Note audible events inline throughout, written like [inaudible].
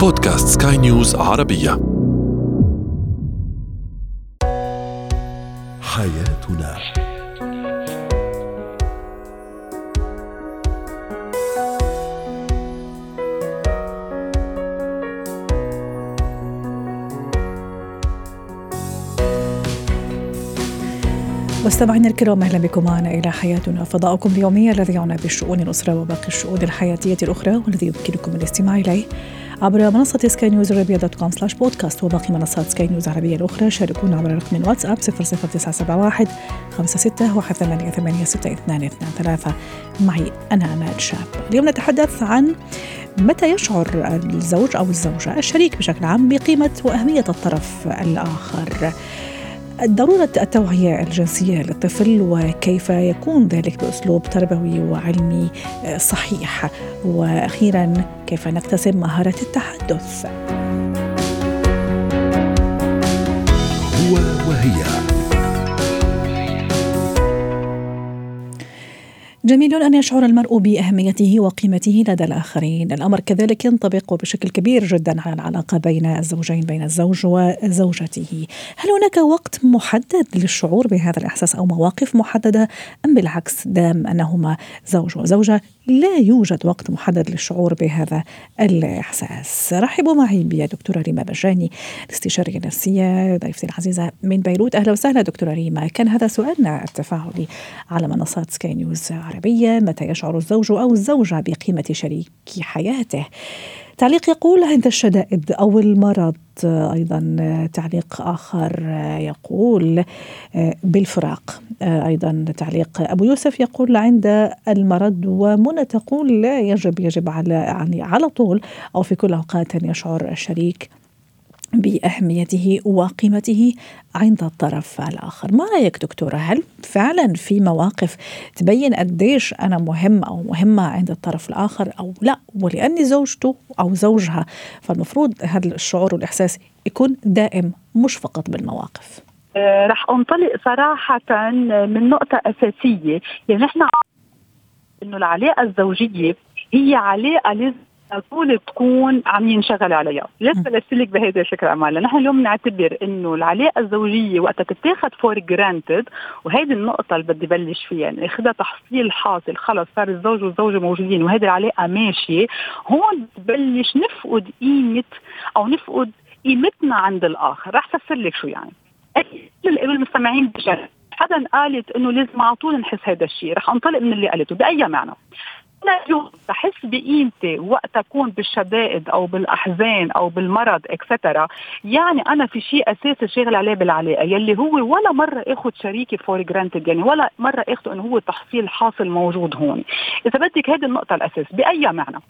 بودكاست سكاي نيوز عربية. حياتنا. مستمعينا الكرام أهلا بكم معنا إلى حياتنا فضاؤكم اليومي الذي يعنى بالشؤون الأسرة وباقي الشؤون الحياتية الأخرى والذي يمكنكم الاستماع إليه. عبر منصة سكاي نيوز عربية dot com slash podcast وباقي منصات سكاي نيوز العربية الأخرى. شاركونا عبر رقم واتساب 00971 56 18 ستة ثلاثة. معي أنا أمال شاب. اليوم نتحدث عن متى يشعر الزوج أو الزوجة الشريك بشكل عام بقيمة وأهمية الطرف الآخر. ضرورة التوعية الجنسية للطفل وكيف يكون ذلك بأسلوب تربوي وعلمي صحيح. وأخيرا كيف نكتسب مهارة التحدث؟ هو وهي. جميل أن يشعر المرء بأهميته وقيمته لدى الآخرين. الأمر كذلك ينطبق بشكل كبير جدا على العلاقة بين الزوجين بين الزوج وزوجته. هل هناك وقت محدد للشعور بهذا الإحساس أو مواقف محددة؟ أم بالعكس دام أنهما زوج وزوجة لا يوجد وقت محدد للشعور بهذا الإحساس. رحبوا معي بدكتورة ريما بجاني الاستشارية النفسية ضيفتي العزيزة من بيروت. أهلا وسهلا دكتورة ريما. كان هذا سؤالنا التفاعلي على منصات سكاي نيوز عربية متى يشعر الزوج أو الزوجة بقيمة شريك حياته؟ تعليق يقول عند الشدائد أو المرض أيضا تعليق آخر يقول بالفراق أيضا تعليق. أبو يوسف يقول عند المرض ومنى تقول لا يجب يجب على يعني على طول أو في كل أوقات أن يشعر الشريك. بأهميته وقيمته عند الطرف الآخر، ما رأيك دكتورة؟ هل فعلا في مواقف تبين قديش أنا مهم أو مهمة عند الطرف الآخر أو لا ولأني زوجته أو زوجها فالمفروض هذا الشعور والإحساس يكون دائم مش فقط بالمواقف. آه، رح أنطلق صراحة من نقطة أساسية، يعني نحن إنه العلاقة الزوجية هي علاقة لازم طول تكون عم ينشغل عليها، ليش بلشلك بهيدا الفكرة عمالة، نحن اليوم نعتبر إنه العلاقة الزوجية وقتها تتاخذ for granted وهيدي النقطة اللي بدي بلش فيها يعني اخذها تحصيل حاصل خلص صار الزوج والزوجة موجودين وهيدي العلاقة ماشية، هون ببلش نفقد قيمة أو نفقد قيمتنا عند الآخر، رح افسر لك شو يعني. المستمعين بجد حدا قالت إنه لازم على طول نحس هذا الشيء، رح انطلق من اللي قالته، بأي معنى؟ أنا اليوم بحس بقيمتي وقت أكون بالشدائد أو بالأحزان أو بالمرض et cetera يعني أنا في شيء أساسي شاغل عليه بالعلاقة يلي هو ولا مرة آخذ شريكي for granted يعني ولا مرة اخذه إنه هو تحصيل حاصل موجود هون. إذا بدك هذه النقطة الأساس بأي معنى؟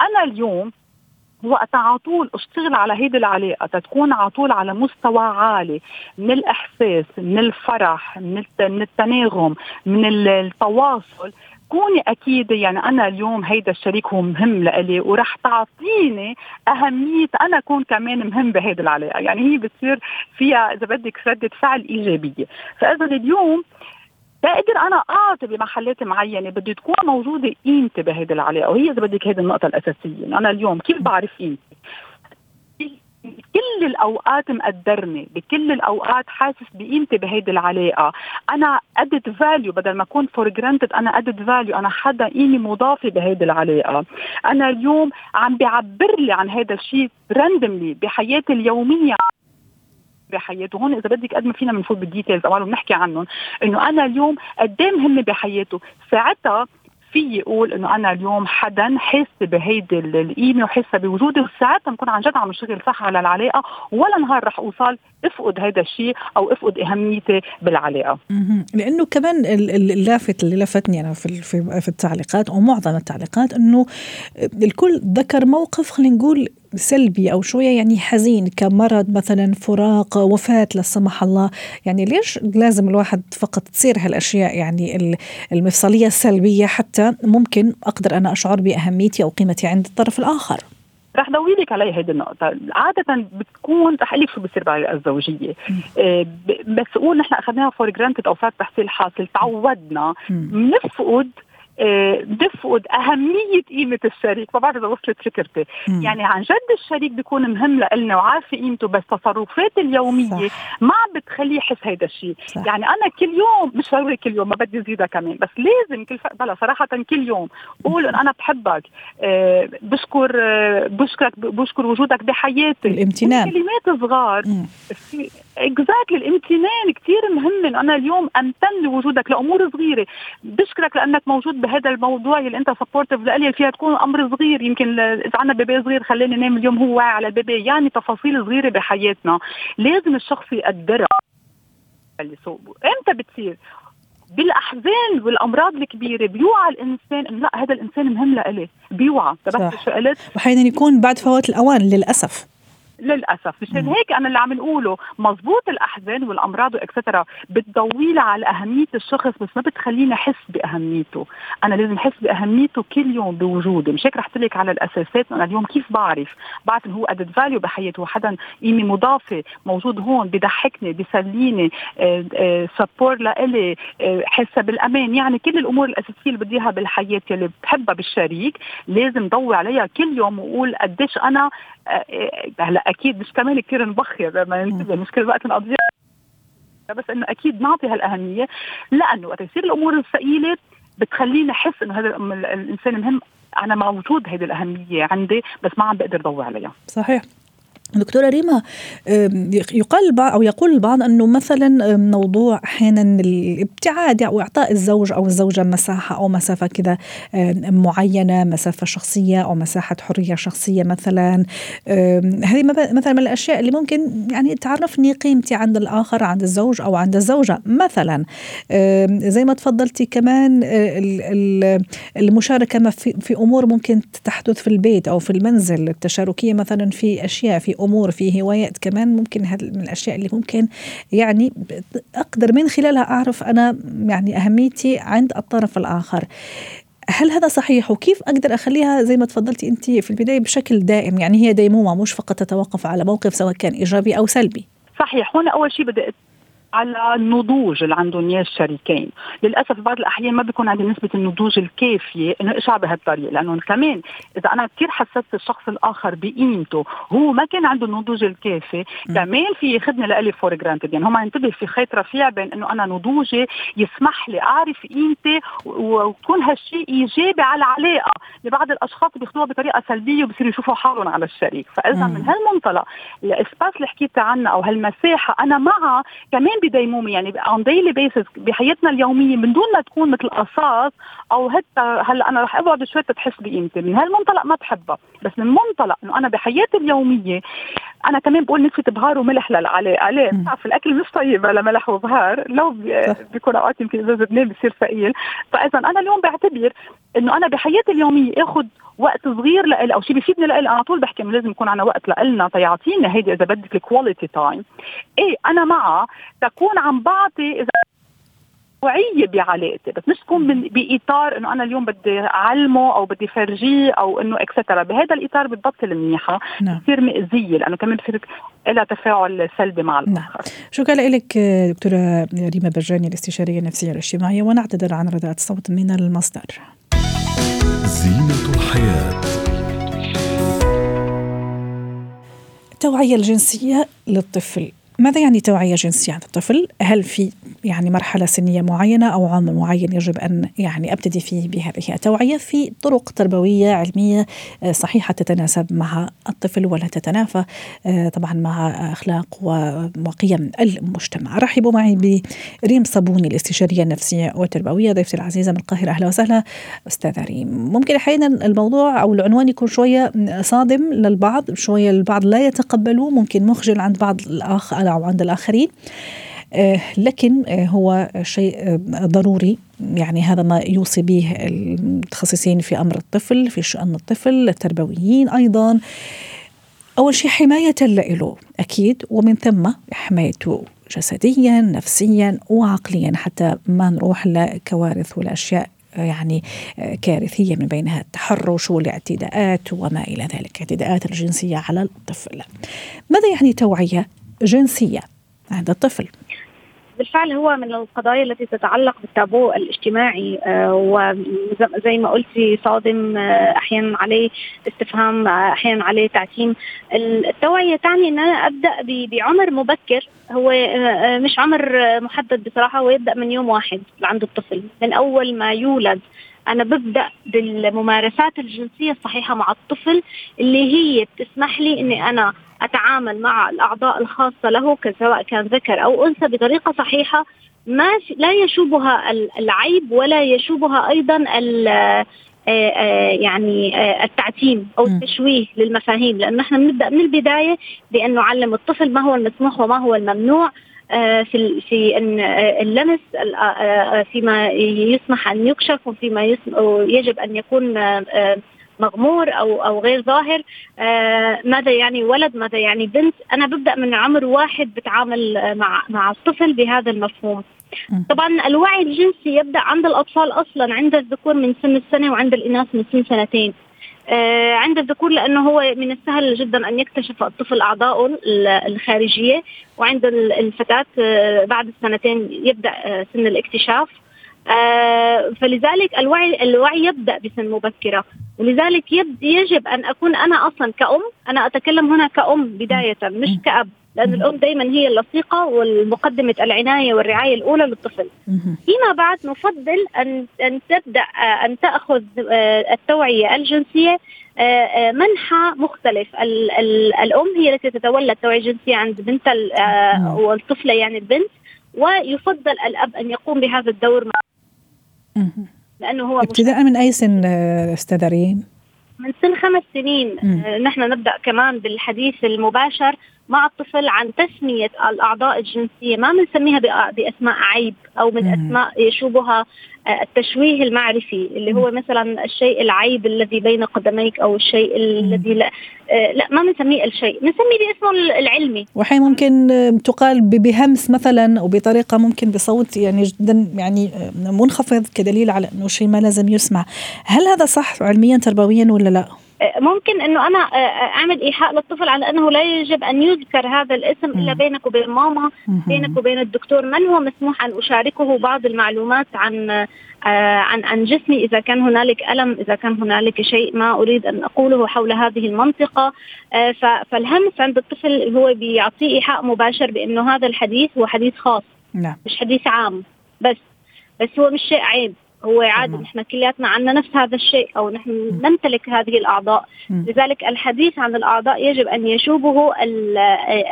أنا اليوم وقت على طول أشتغل على هيدي العلاقة تكون على طول على مستوى عالي من الإحساس من الفرح من التناغم من التواصل. كوني اكيده يعني أنا اليوم هيدا الشريك هو مهم لإلي وراح تعطيني أهمية أنا أكون كمان مهم بهيدي العلاقة. يعني هي بتصير فيها إذا بدك ردة فعل إيجابية. فإذا اليوم بقدر أنا أعطي بمحلات معينة بدي تكون موجودة قيمتي بهيدي العلاقة وهي إذا بدك هيدي النقطة الأساسية. أنا اليوم كيف بعرف قيمتي؟ بكل الأوقات مقدرني بكل الأوقات حاسس بقيمتي بهيدي العلاقة. أنا added value بدل ما أكون for granted أنا added value أنا حدا قيمة مضافة بهيدي العلاقة. أنا اليوم عم بيعبر لي عن هذا الشيء randomly بحياتي اليومية. بحياته هون إذا بدك قد ما فينا بنفوت بالديتيلز أو بنحكي عنهم. إنه أنا اليوم قد إيه مهمة بحياته. ساعتها في يقول إنه أنا اليوم حدا حاسه بهيدي القيمه وحاسه بوجودي وساعتها بكون عن جد عم اشتغل صح على العلاقة ولا نهار رح أوصل أفقد هذا الشيء أو أفقد أهميتي بالعلاقة. لأنه كمان اللافت اللي لفتني أنا في في التعليقات أو معظم التعليقات إنه الكل ذكر موقف خلينا نقول سلبي أو شوية يعني حزين كمرض مثلا فراق وفاة لا سمح الله. يعني ليش لازم الواحد فقط تصير هالأشياء؟ يعني المفصلية السلبية حتى ممكن أقدر أنا أشعر بأهميتي أو قيمتي عند الطرف الآخر. رح ضوي لك علي هيدي النقطة، عادة بتكون رح لك شو بصير بالعلاقة الزوجية، إيه بس قول نحن أخذناها for granted أو فات تحصيل حاصل تعودنا. بنفقد آه، بفقد أهمية قيمة الشريك ما بعرف إذا وصلت فكرتي. يعني عن جد الشريك بيكون مهم لنا وعارفة قيمته بس تصرفات اليومية صح. ما عم بتخليه يحس هيدا الشيء. يعني أنا كل يوم مش ضروري كل يوم ما بدي زيدها كمان بس لازم كل ف... بلا صراحة كل يوم قول إن أنا بحبك آه بشكر آه بشكرك بشكر وجودك بحياتي الامتنان. كلمات صغار. في اكزاكتلي الامتنان. كثير مهم انه أنا اليوم امتن لوجودك لأمور صغيرة. بشكرك لأنك موجود بهذا الموضوع اللي أنت supportive لإلي فيها تكون أمر صغير. يمكن إذا عندنا بيبي صغير خلاني نام اليوم هو واعي على البيبي. يعني تفاصيل صغيرة بحياتنا. لازم الشخص يقدرها. اللي so إمتى بتصير؟ بالأحزان والأمراض الكبيرة. بيوعى الإنسان انه لا هذا الإنسان مهم لإلي. بيوعى. انتبهت شو قلت؟ وأحيانا يكون بعد فوات الأوان للأسف. للأسف. مشان هيك أنا اللي عم نقوله مزبوط الأحزان والأمراض و et cetera بتضوي على أهمية الشخص بس ما بتخليني أحس بأهميته. أنا لازم أحس بأهميته كل يوم بوجودي مش هيك رح لك على الأساسات أنا اليوم كيف بعرف؟ بعرف إنه هو added value بحياته حدا قيمة مضافة موجود هون بضحكني بيسليني support لإلي آه، حاسة بالأمان. يعني كل الأمور الأساسية اللي بدي إياها بالحياة اللي بحبها بالشريك لازم ضوي عليها كل يوم وأقول قديش أنا آه، آه، هلا أكيد مش كمان كثير نبخر ما ننتبه مش كل وقت نقضيها. بس إنه أكيد نعطي هالأهمية لأنه وقت يصير الأمور الثقيلة بتخليني أحس إنه هذا الإنسان مهم. أنا موجود هيدي الأهمية عندي بس ما عم بقدر ضوي عليها. صحيح. دكتورة ريما يقال أو يقول البعض أنه مثلا موضوع أحيانا الابتعاد أو إعطاء الزوج أو الزوجة مساحة أو مسافة كذا أم، معينة مسافة شخصية أو مساحة حرية شخصية مثلا. هذه مث- مثلا من الأشياء اللي ممكن يعني تعرفني قيمتي عند الآخر عند الزوج أو عند الزوجة. مثلا زي ما تفضلتي كمان ال- ال- المشاركة ما في, أمور ممكن تحدث في البيت أو في المنزل التشاركية مثلا في أشياء في أمور في هوايات كمان ممكن هذه من الأشياء اللي ممكن يعني أقدر من خلالها أعرف أنا يعني أهميتي عند الطرف الآخر. هل هذا صحيح؟ وكيف أقدر أخليها زي ما تفضلتي أنت في البداية بشكل دائم؟ يعني هي ديمومة مش فقط تتوقف على موقف سواء كان إيجابي أو سلبي. صحيح. هون أول شيء بدي على النضوج اللي عندهم اياه الشريكين، للأسف بعض الأحيان ما بيكون عندي نسبة النضوج الكافية إنه اشعر بهالطريقة، لأنه كمان إذا أنا كثير حسست الشخص الآخر بقيمته، هو ما كان عنده النضوج الكافي، كمان في ياخذني لإلي for granted، يعني هم ينتبه في خيط رفيع بين إنه أنا نضوجي يسمح لي أعرف قيمتي ويكون هالشيء إيجابي على العلاقة، لبعض الأشخاص بياخذوها بطريقة سلبية وبصيروا يشوفوا حالهم على الشريك، فإذا. من هالمنطلق ال space اللي حكيت عنها أو هالمساحة أنا معها كمان بديمومه يعني on daily basis بحياتنا اليومية من دون ما تكون مثل قصاص أو إنه هلأ أنا رح أقعد شوي تحس بقيمتي. من هالمنطلق ما بحبها بس من منطلق إنه أنا بحياتي اليومية أنا كمان بقول نسبة بهار وملح للعلاقة. ليه. بتعرف الأكل مش طيب بلا ملح وبهار. لو. بيكون أوقات يمكن إذا زدناه بصير ثقيل فإذا أنا اليوم بعتبر إنه أنا بحياتي اليومية آخذ وقت صغير لإلي أو شيء بيفيدني لإلي أنا طول بحكي إنه لازم يكون عنا وقت لإلنا. تيعطينا هيدي إذا بدك ال quality time إيه أنا معها تكون عم بعطي إذا نوعية بعلاقتي بس مش تكون بإطار إنه أنا اليوم بدي أعلمه أو بدي فرجيه أو إنه extra بهذا الإطار بتبطل منيحة نعم. بتصير مأذية لأنه كمان بصير لها تفاعل سلبي مع نعم. الآخر شكرا لك دكتورة ريما برجاني الاستشارية النفسية والاجتماعية ونعتذر عن رداءة الصوت من المصدر. زينة الحياة. التوعية الجنسية للطفل. ماذا يعني توعية جنسية عند الطفل؟ هل في يعني مرحلة سنية معينة أو عمر معين يجب أن يعني أبتدي فيه بهذه التوعية؟ في طرق تربوية علمية آه، صحيحة تتناسب مع الطفل ولا تتنافى آه، طبعا مع أخلاق وقيم المجتمع. رحبوا معي بريم صابوني الاستشارية النفسية والتربوية ضيفتي العزيزة من القاهرة. أهلا وسهلا أستاذة ريم. ممكن أحيانا الموضوع أو العنوان يكون شوية صادم للبعض شوية البعض لا يتقبلوه ممكن مخجل عند بعض الآخر أو عند الآخرين. آه، لكن آه، هو شيء آه، ضروري. يعني هذا ما يوصي به المتخصصين في أمر الطفل في شأن الطفل التربويين أيضا. أول شيء حماية له أكيد. ومن ثم حمايته جسديا نفسيا وعقليا. حتى ما نروح لكوارث والأشياء يعني كارثية من بينها التحرش والاعتداءات وما إلى ذلك. اعتداءات الجنسية على الطفل. ماذا يعني توعية؟ جنسية عند الطفل؟ بالفعل هو من القضايا التي تتعلق بالتابو الاجتماعي آه، وزي ما قلتي صادم آه، أحيانا عليه استفهام أحيانا عليه تعتيم التوعية تعني إن أنا أبدأ بعمر مبكر. هو مش عمر محدد بصراحة هو يبدأ من يوم واحد عند الطفل من أول ما يولد. أنا ببدأ بالممارسات الجنسية الصحيحة مع الطفل اللي هي بتسمح لي إني أنا أتعامل مع الأعضاء الخاصة له سواء كان ذكر أو أنثى بطريقة صحيحة ما لا يشوبها العيب ولا يشوبها أيضا آه، آه، يعني آه، التعتيم أو التشويه للمفاهيم. لأنه إحنا بنبدا من البداية بأن نعلم الطفل ما هو المسموح وما هو الممنوع. في في ان اللمس فيما يسمح أن يكشف وفيما يجب أن يكون مغمور أو أو غير ظاهر. ماذا يعني ولد ماذا يعني بنت؟ أنا ببدأ من عمر واحد بتعامل مع مع الطفل بهذا المفهوم. طبعا الوعي الجنسي يبدأ عند الأطفال أصلا عند الذكور من سن السنة وعند الإناث من سن سنتين. آه عند الذكور لأنه هو من السهل جدا أن يكتشف الطفل اعضائه الخارجية وعند الفتاة آه بعد السنتين يبدأ آه سن الاكتشاف. آه فلذلك الوعي الوعي يبدأ بسن مبكرة ولذلك يجب أن أكون أنا أصلا كأم أنا أتكلم هنا كأم بداية مش كأب. لأن الأم دائما هي اللصيقة والمقدمة العناية والرعاية الأولى للطفل. فيما بعد نفضل أن أن تبدأ أن تأخذ آه، التوعية الجنسية آه، آه، منحى مختلف. ال ال الأم هي التي تتولى التوعية الجنسية عند بنت والطفلة يعني البنت ويفضل الأب أن يقوم بهذا الدور مع لأنه هو ابتداء من أي سن أستاذ ريم؟ من سن خمس سنين. نحن نبدأ كمان بالحديث المباشر. مع الطفل عن تسمية الأعضاء الجنسية ما بنسميها بأسماء عيب أو من أسماء يشوبها آه، التشويه المعرفي اللي هو مثلا الشيء العيب الذي بين قدميك أو الشيء الذي لا آه، لا ما بنسميه الشيء بنسميه باسمه العلمي. وحين ممكن تقال بهمس مثلا أو بطريقة ممكن بصوت يعني جدا يعني آه، منخفض كدليل على أنه شيء ما لازم يسمع. هل هذا صح علميا تربويا ولا لا؟ ممكن إنه أنا آه، آه، أعمل إيحاء للطفل على أنه لا يجب أن يذكر هذا الاسم إلا بينك وبين ماما بينك وبين الدكتور. من هو مسموح أن أشاركه بعض المعلومات عن آه، عن عن جسمي إذا كان هنالك ألم إذا كان هنالك شيء ما أريد أن أقوله حول هذه المنطقة. فالهمس عند الطفل هو بيعطيه إيحاء مباشر بأنه هذا الحديث هو حديث خاص نعم. مش حديث عام بس بس هو مش شيء عيب. هو عادي نحن كلياتنا عندنا نفس هذا الشيء أو نحن نمتلك هذه الأعضاء. لذلك الحديث عن الأعضاء يجب أن يشوبه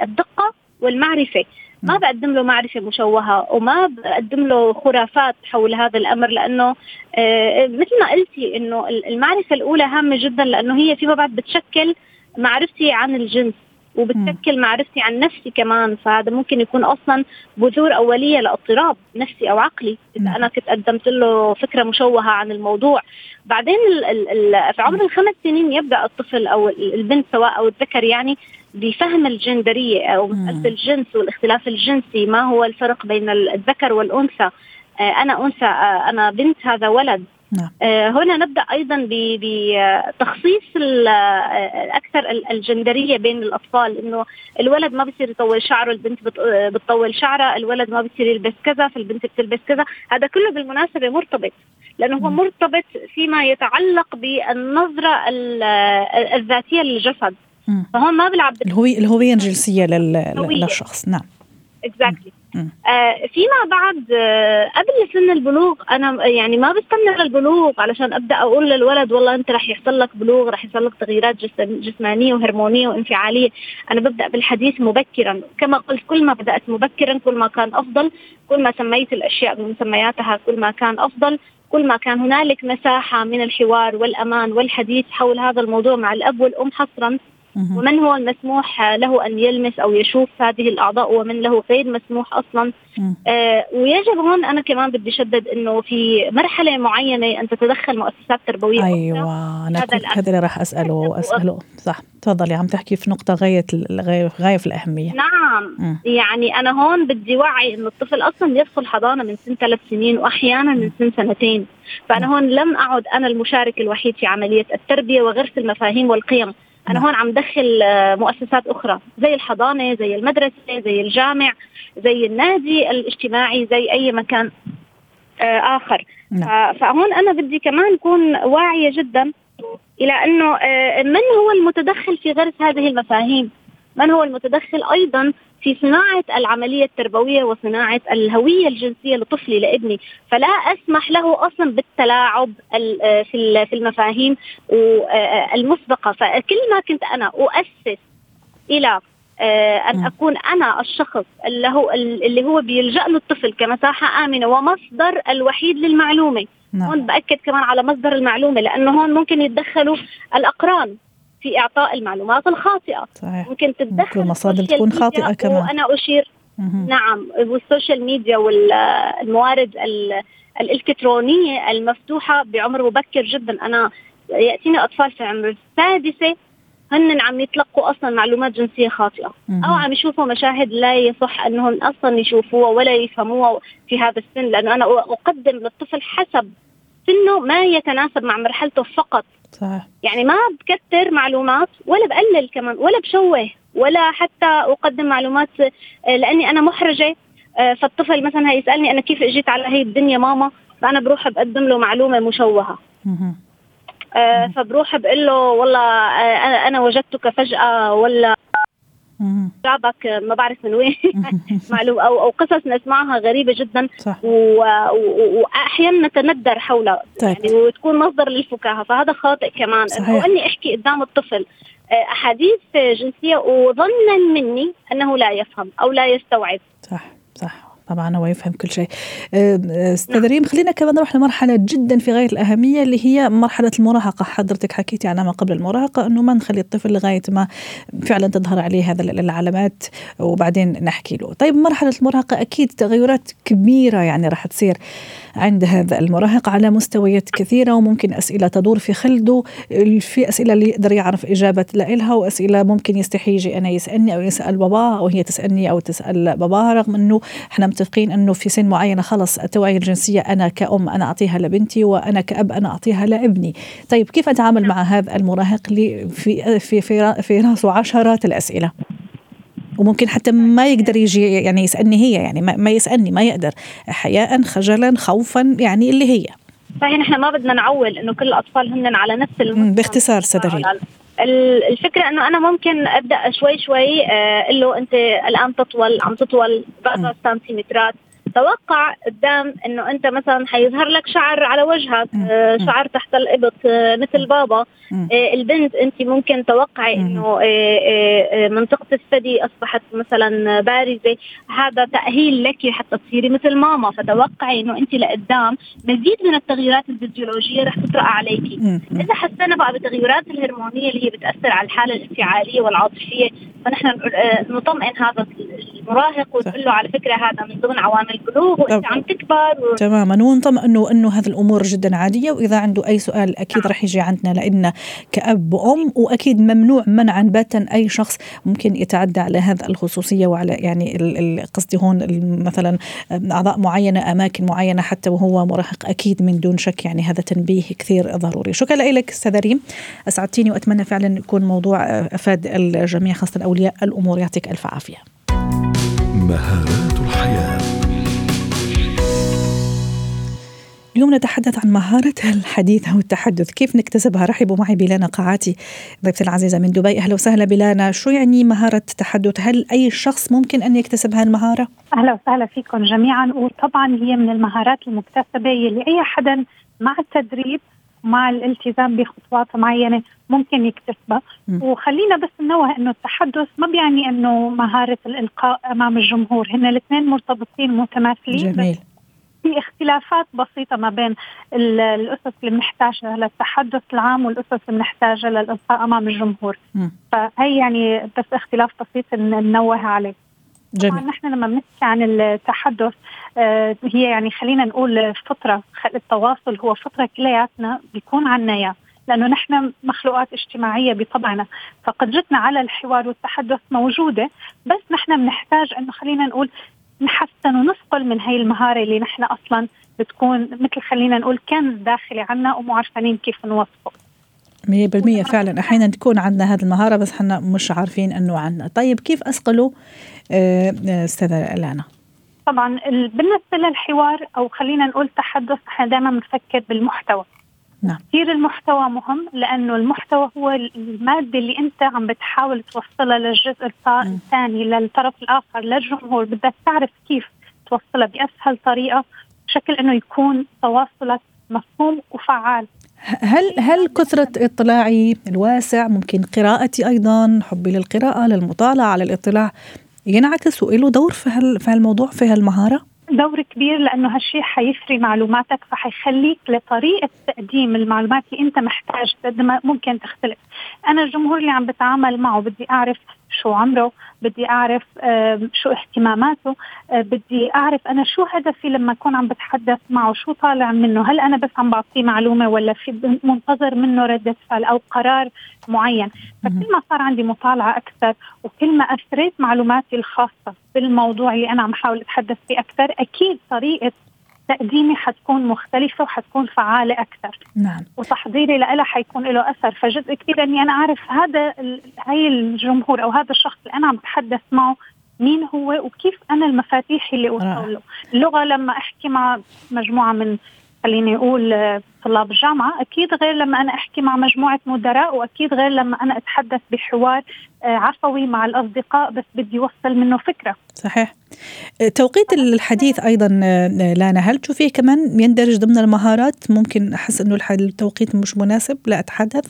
الدقة والمعرفة. ما بقدم له معرفة مشوهة وما بقدم له خرافات حول هذا الأمر لأنه آه، مثل ما قلتي أنه المعرفة الأولى هامة جدا لأنه هي فيما بعد بتشكل معرفتي عن الجنس. وبتشكل معرفتي عن نفسي كمان. فهذا ممكن يكون أصلا بذور أولية لإضطراب نفسي أو عقلي. إذا أنا كنت قدمت له فكرة مشوهة عن الموضوع. بعدين ال ال ال في عمر الخمس سنين يبدأ الطفل أو البنت سواء أو الذكر يعني بفهم الجندرية أو مساله الجنس والاختلاف الجنسي. ما هو الفرق بين الذكر والأنثى؟ آه، أنا أنثى آه، أنا بنت هذا ولد. نعم. آه، هنا نبدأ أيضا بتخصيص أكثر الجندرية بين الأطفال إنه الولد ما بصير يطول شعره البنت بتطول شعرها الولد ما بصير يلبس كذا فالبنت بتلبس كذا. هذا كله بالمناسبة مرتبط لأنه هو مرتبط فيما يتعلق بالنظرة الذاتية للجسد. فهون ما بلعب الهوية الهوية الجنسية للشخص. نعم. exactly آه فيما بعد آه قبل سن البلوغ أنا يعني ما بستنى للبلوغ علشان أبدأ أقول للولد والله أنت رح يحصل لك بلوغ رح يحصل لك تغييرات جسمانية وهرمونية وانفعالية. أنا ببدأ بالحديث مبكرا. كما قلت كل ما بدأت مبكرا كل ما كان أفضل كل ما سميت الأشياء بمسمياتها كل ما كان أفضل كل ما كان هنالك مساحة من الحوار والأمان والحديث حول هذا الموضوع مع الأب والأم حصرا. ومن هو المسموح له أن يلمس أو يشوف هذه الأعضاء ومن له غير مسموح أصلا؟ آه ويجب هون أنا كمان بدي شدد إنه في مرحلة معينة أن تتدخل مؤسسات تربوية أيوه أنا كنت هذا اللي راح أسأله [laughs] أسأله. صح تفضلي عم تحكي في نقطة غاية غاية في الأهمية. نعم. م. يعني أنا هون بدي وعي إنه الطفل أصلا يدخل حضانة من سن ثلاث سنين واحيانا من سن سنتين. فأنا هون لم أعد أنا المشارك الوحيد في عملية التربية وغرس المفاهيم والقيم. أنا. هون عم دخل آه، مؤسسات أخرى زي الحضانة زي المدرسة زي الجامع زي النادي الاجتماعي زي أي مكان آه، آخر نعم. ف- فهون أنا بدي كمان أكون واعية جدا إلى إنه آه، من هو المتدخل في غرس هذه المفاهيم من هو المتدخل أيضا في صناعة العملية التربوية وصناعة الهوية الجنسية لطفلي لابني فلا أسمح له أصلا بالتلاعب ال- آه، في ال- في المفاهيم المسبقه فكل ما كنت أنا أؤسس إلى آه، أن. أكون أنا الشخص اللي هو اللي هو بيلجأ له الطفل كمساحة آمنة ومصدر الوحيد للمعلومة. نعم. هون بأكد كمان على مصدر المعلومة لأنه هون ممكن يتدخلوا الأقران. في إعطاء المعلومات الخاطئة. صحيح. ممكن تتدخل المصادر تكون خاطئة كمان. وأنا أشير. مهم. نعم. وال social media والموارد ال- الإلكترونية المفتوحة بعمر مبكر جدا. أنا يأتيني أطفال في عمر السادسة هن عم يتلقوا أصلا معلومات جنسية خاطئة. مهم. أو عم يشوفوا مشاهد لا يصح أنهم أصلا يشوفوها ولا يفهموها في هذا السن. لأنه أنا أقدم للطفل حسب سنه ما يتناسب مع مرحلته فقط. صحيح يعني ما بكتر معلومات ولا بقلل كمان ولا بشوه ولا حتى أقدم معلومات آه، لأني أنا محرجة آه، فالطفل مثلا هيسالني أنا كيف إجيت على هي الدنيا ماما فانا بروح بقدم له معلومة مشوهة. آه، فبروح بقول له والله آه، أنا وجدتك فجأة ولا. جابك آه، ما بعرف من وين. [laughs] معلومه أو أو قصص نسمعها غريبة جدا. واحيانا نتندر حولها. طيب. يعني وتكون مصدر للفكاهة. فهذا خاطئ كمان. صحيح. انه إني أحكي قدام الطفل. آه، أحاديث جنسية وظنا مني أنه لا يفهم أو لا يستوعب. صح صح. طبعا هو يفهم كل شيء. أستاذ ريم خلينا كمان نروح لمرحلة جدا في غاية الأهمية اللي هي مرحلة المراهقة. حضرتك حكيتي عنها ما قبل المراهقة إنه ما نخلي الطفل لغاية ما فعلا تظهر عليه هذا العلامات وبعدين نحكي له. طيب مرحلة المراهقة أكيد تغيرات كبيرة يعني راح تصير عند هذا المراهق على مستويات كثيرة وممكن أسئلة تدور في خلده في أسئلة اللي يقدر يعرف إجابة لها وأسئلة ممكن يستحي يجي أنا يسألني أو يسأل باباه أو هي تسألني أو تسأل باباها رغم إنه إحنا متفقين أنه في سن معينة خلص التوعية الجنسية أنا كأم أنا أعطيها لبنتي وأنا كأب أنا أعطيها لابني. طيب كيف أتعامل مع هذا المراهق اللي في في في, في رأسه عشرات الأسئلة؟ وممكن حتى ما يقدر يجي يعني يسألني هي يعني ما, يسألني ما يقدر. حياء خجلا خوفا يعني اللي هي. صحيح نحن ما بدنا نعول إنه كل الأطفال هن على نفس باختصار ال- الفكرة إنه أنا ممكن أبدأ شوي شوي أقول له أنت الآن تطول عم تطول بعض سنتيمترات. توقع قدام إنه أنت مثلا حيظهر لك شعر على وجهك. آه،. شعر تحت الإبط آه، مثل بابا. آه، البنت أنت ممكن توقعي. إنه منطقة الثدي أصبحت مثلا بارزة هذا تأهيل لك حتى تصيري مثل ماما فتوقعي إنه أنت لقدام مزيد من التغييرات الفيزيولوجية رح تطرأ عليكي. إذا حسينا بقى بالتغيرات الهرمونية اللي هي بتأثر على الحالة الانفعالية والعاطفية فنحن نقول- آه، نطمئن هذا المراهق ونقول له على فكرة هذا من ضمن عوامل البلوغ وانت. عم تكبر و... تماما. ونطمئن إنه هذه الأمور جدا عادية وإذا عنده أي سؤال أكيد رح يجي عندنا لأن كأب وأم وأكيد ممنوع منعا باتا أي شخص ممكن يتعدى على هذا الخصوصية وعلى يعني قصدي هون مثلا أعضاء معينة أماكن معينة حتى وهو مراهق أكيد من دون شك يعني هذا تنبيه كثير ضروري. شكرا لك أستاذ ريم. أسعدتيني وأتمنى فعلا يكون موضوع أفاد الجميع خاصة أولياء الأمور. يعطيك ألف عافية. مهارات الحياة. اليوم نتحدث عن مهارة الحديث أو التحدث. كيف نكتسبها؟ رحبوا معي بلانا قاعاتي ضيفتي العزيزة من دبي. أهلا وسهلا بلانا. شو يعني مهارة التحدث؟ هل أي شخص ممكن أن يكتسب هذه المهارة؟ أهلا وسهلا فيكم جميعا. وطبعا هي من المهارات المكتسبة يلي أي حدا مع التدريب مع الالتزام بخطوات معينة ممكن يكتسبها. وخلينا بس ننوه إنه التحدث ما بيعني إنه مهارة الإلقاء أمام الجمهور. هن الاثنين مرتبطين متماثلين. جميل. في اختلافات بسيطة ما بين ال- الأسس اللي بنحتاجها للتحدث العام والأسس اللي بنحتاجها للإلقاء أمام الجمهور. م. فهي يعني بس اختلاف بسيط ننوه عليه. طبعا جميل نحن لما بنحكي عن التحدث آه، هي يعني خلينا نقول فطره خ- التواصل هو فطره كلياتنا بيكون عنا إياه لأنه نحن مخلوقات اجتماعية بطبعنا. فقدرتنا على الحوار والتحدث موجودة بس نحن بنحتاج إنه خلينا نقول نحسن ونثقل من هي المهارة اللي نحن أصلا بتكون مثل خلينا نقول كنز داخلي عنا ومو كيف نوصفه مية بالمية فعلا. أحيانا تكون عندنا هذه المهارة بس إحنا مش عارفين أنه عندنا. طيب كيف أسقله آه، آه، أستاذة لانا طبعا بالنسبة للحوار أو خلينا نقول تحدث إحنا دائما بنفكر بالمحتوى. نعم. كثير المحتوى مهم لأنه المحتوى هو المادة اللي أنت عم بتحاول توصلها للجزء الثاني للطرف الآخر للجمهور. بدك تعرف كيف توصلها بأسهل طريقة بشكل إنه يكون تواصلك مفهوم وفعال. هل هل كثرة اطلاعي الواسع ممكن قراءتي أيضا حبي للقراءة للمطالعة على الاطلاع ينعكس وله دور في في هالموضوع في هالمهارة؟ دور كبير لأنه هالشيء حيفري معلوماتك فحيخليك لطريقة تقديم المعلومات اللي أنت محتاج قد ما ممكن تختلف. أنا الجمهور اللي عم بتعامل معه بدي أعرف شو عمره بدي أعرف شو اهتماماته آه، بدي أعرف أنا شو هدفي لما أكون عم بتحدث معه شو طالع منه هل أنا بس عم بعطيه معلومة ولا في منتظر منه ردة فعل أو قرار معين فكل ما صار عندي مطالعة أكثر وكل ما أثريت معلوماتي الخاصة بالموضوع اللي أنا عم احاول أتحدث فيه أكثر. أكيد طريقة تقديمي حتكون مختلفة وحتكون فعالة أكثر. نعم. وتحضيري لها حيكون له أثر. فجزء كبير أني أنا أعرف هذا هاي الجمهور أو هذا الشخص اللي أنا عم بتحدث معه مين هو وكيف أنا المفاتيح اللي أوصل له. اللغة لما أحكي مع مجموعة من خليني أقول طلاب الجامعة أكيد غير لما أنا أحكي مع مجموعة مدراء وأكيد غير لما أنا أتحدث بحوار آه، عفوي مع الأصدقاء بس بدي أوصل منه فكرة. صحيح. توقيت الحديث أيضا آه، لانا هل تشوفيه كمان يندرج ضمن المهارات؟ ممكن أحس إنه التوقيت مش مناسب لا أتحدث.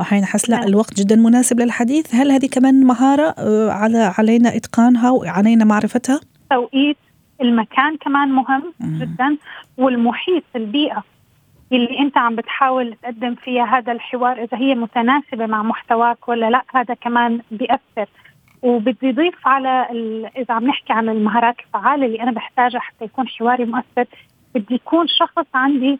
أحيانا أحس لا. الوقت جدا مناسب للحديث. هل هذه كمان مهارة آه، على علينا إتقانها وعلينا معرفتها؟ توقيت المكان كمان مهم. جدا. والمحيط البيئة اللي أنت عم بتحاول تقدم فيها هذا الحوار إذا هي متناسبة مع محتواك ولا لأ هذا كمان بيأثر. وبدي ضيف على إذا عم نحكي عن المهارات الفعالة اللي أنا بحتاجها حتى يكون حواري مؤثر بدي يكون شخص عندي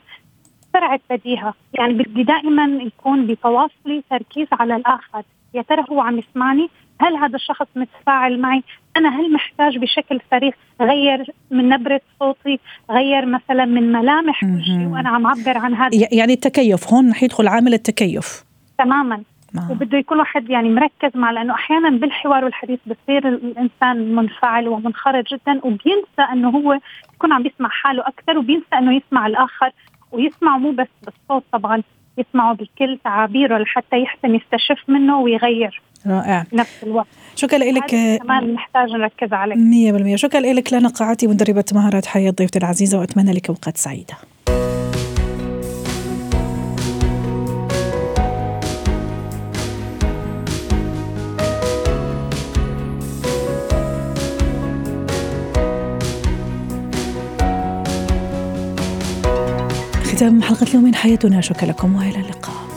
سرعة بديهة. يعني بدي دائما يكون بتواصلي تركيز على الآخر. يا ترى هو عم يسمعني؟ هل هذا الشخص متفاعل معي؟ أنا هل محتاج بشكل سريع غير من نبرة صوتي غير مثلا من ملامح وجهي وأنا عم اعبر عن هذا؟ يعني التكيف هون رح يدخل عامل التكيف. تماما. آه. وبده يكون واحد يعني مركز مع لأنه أحيانا بالحوار والحديث بصير الإنسان منفعل ومنخرط جدا وبينسى إنه هو يكون عم يسمع حاله أكثر وبينسى إنه يسمع الآخر ويسمع مو بس بالصوت طبعا. يسمعه بكل تعابيره لحتى يحسن يستشف منه ويغير رائع. نفس الوقت. شكرا لك. كمان نحتاج نركز عليه. 100% شكرا لك لنا قاعتي مدربة مهارات حياة ضيفتي العزيزة وأتمنى لك أوقات سعيدة. حلقة اليوم من حياتنا. شكرا لكم وإلى اللقاء.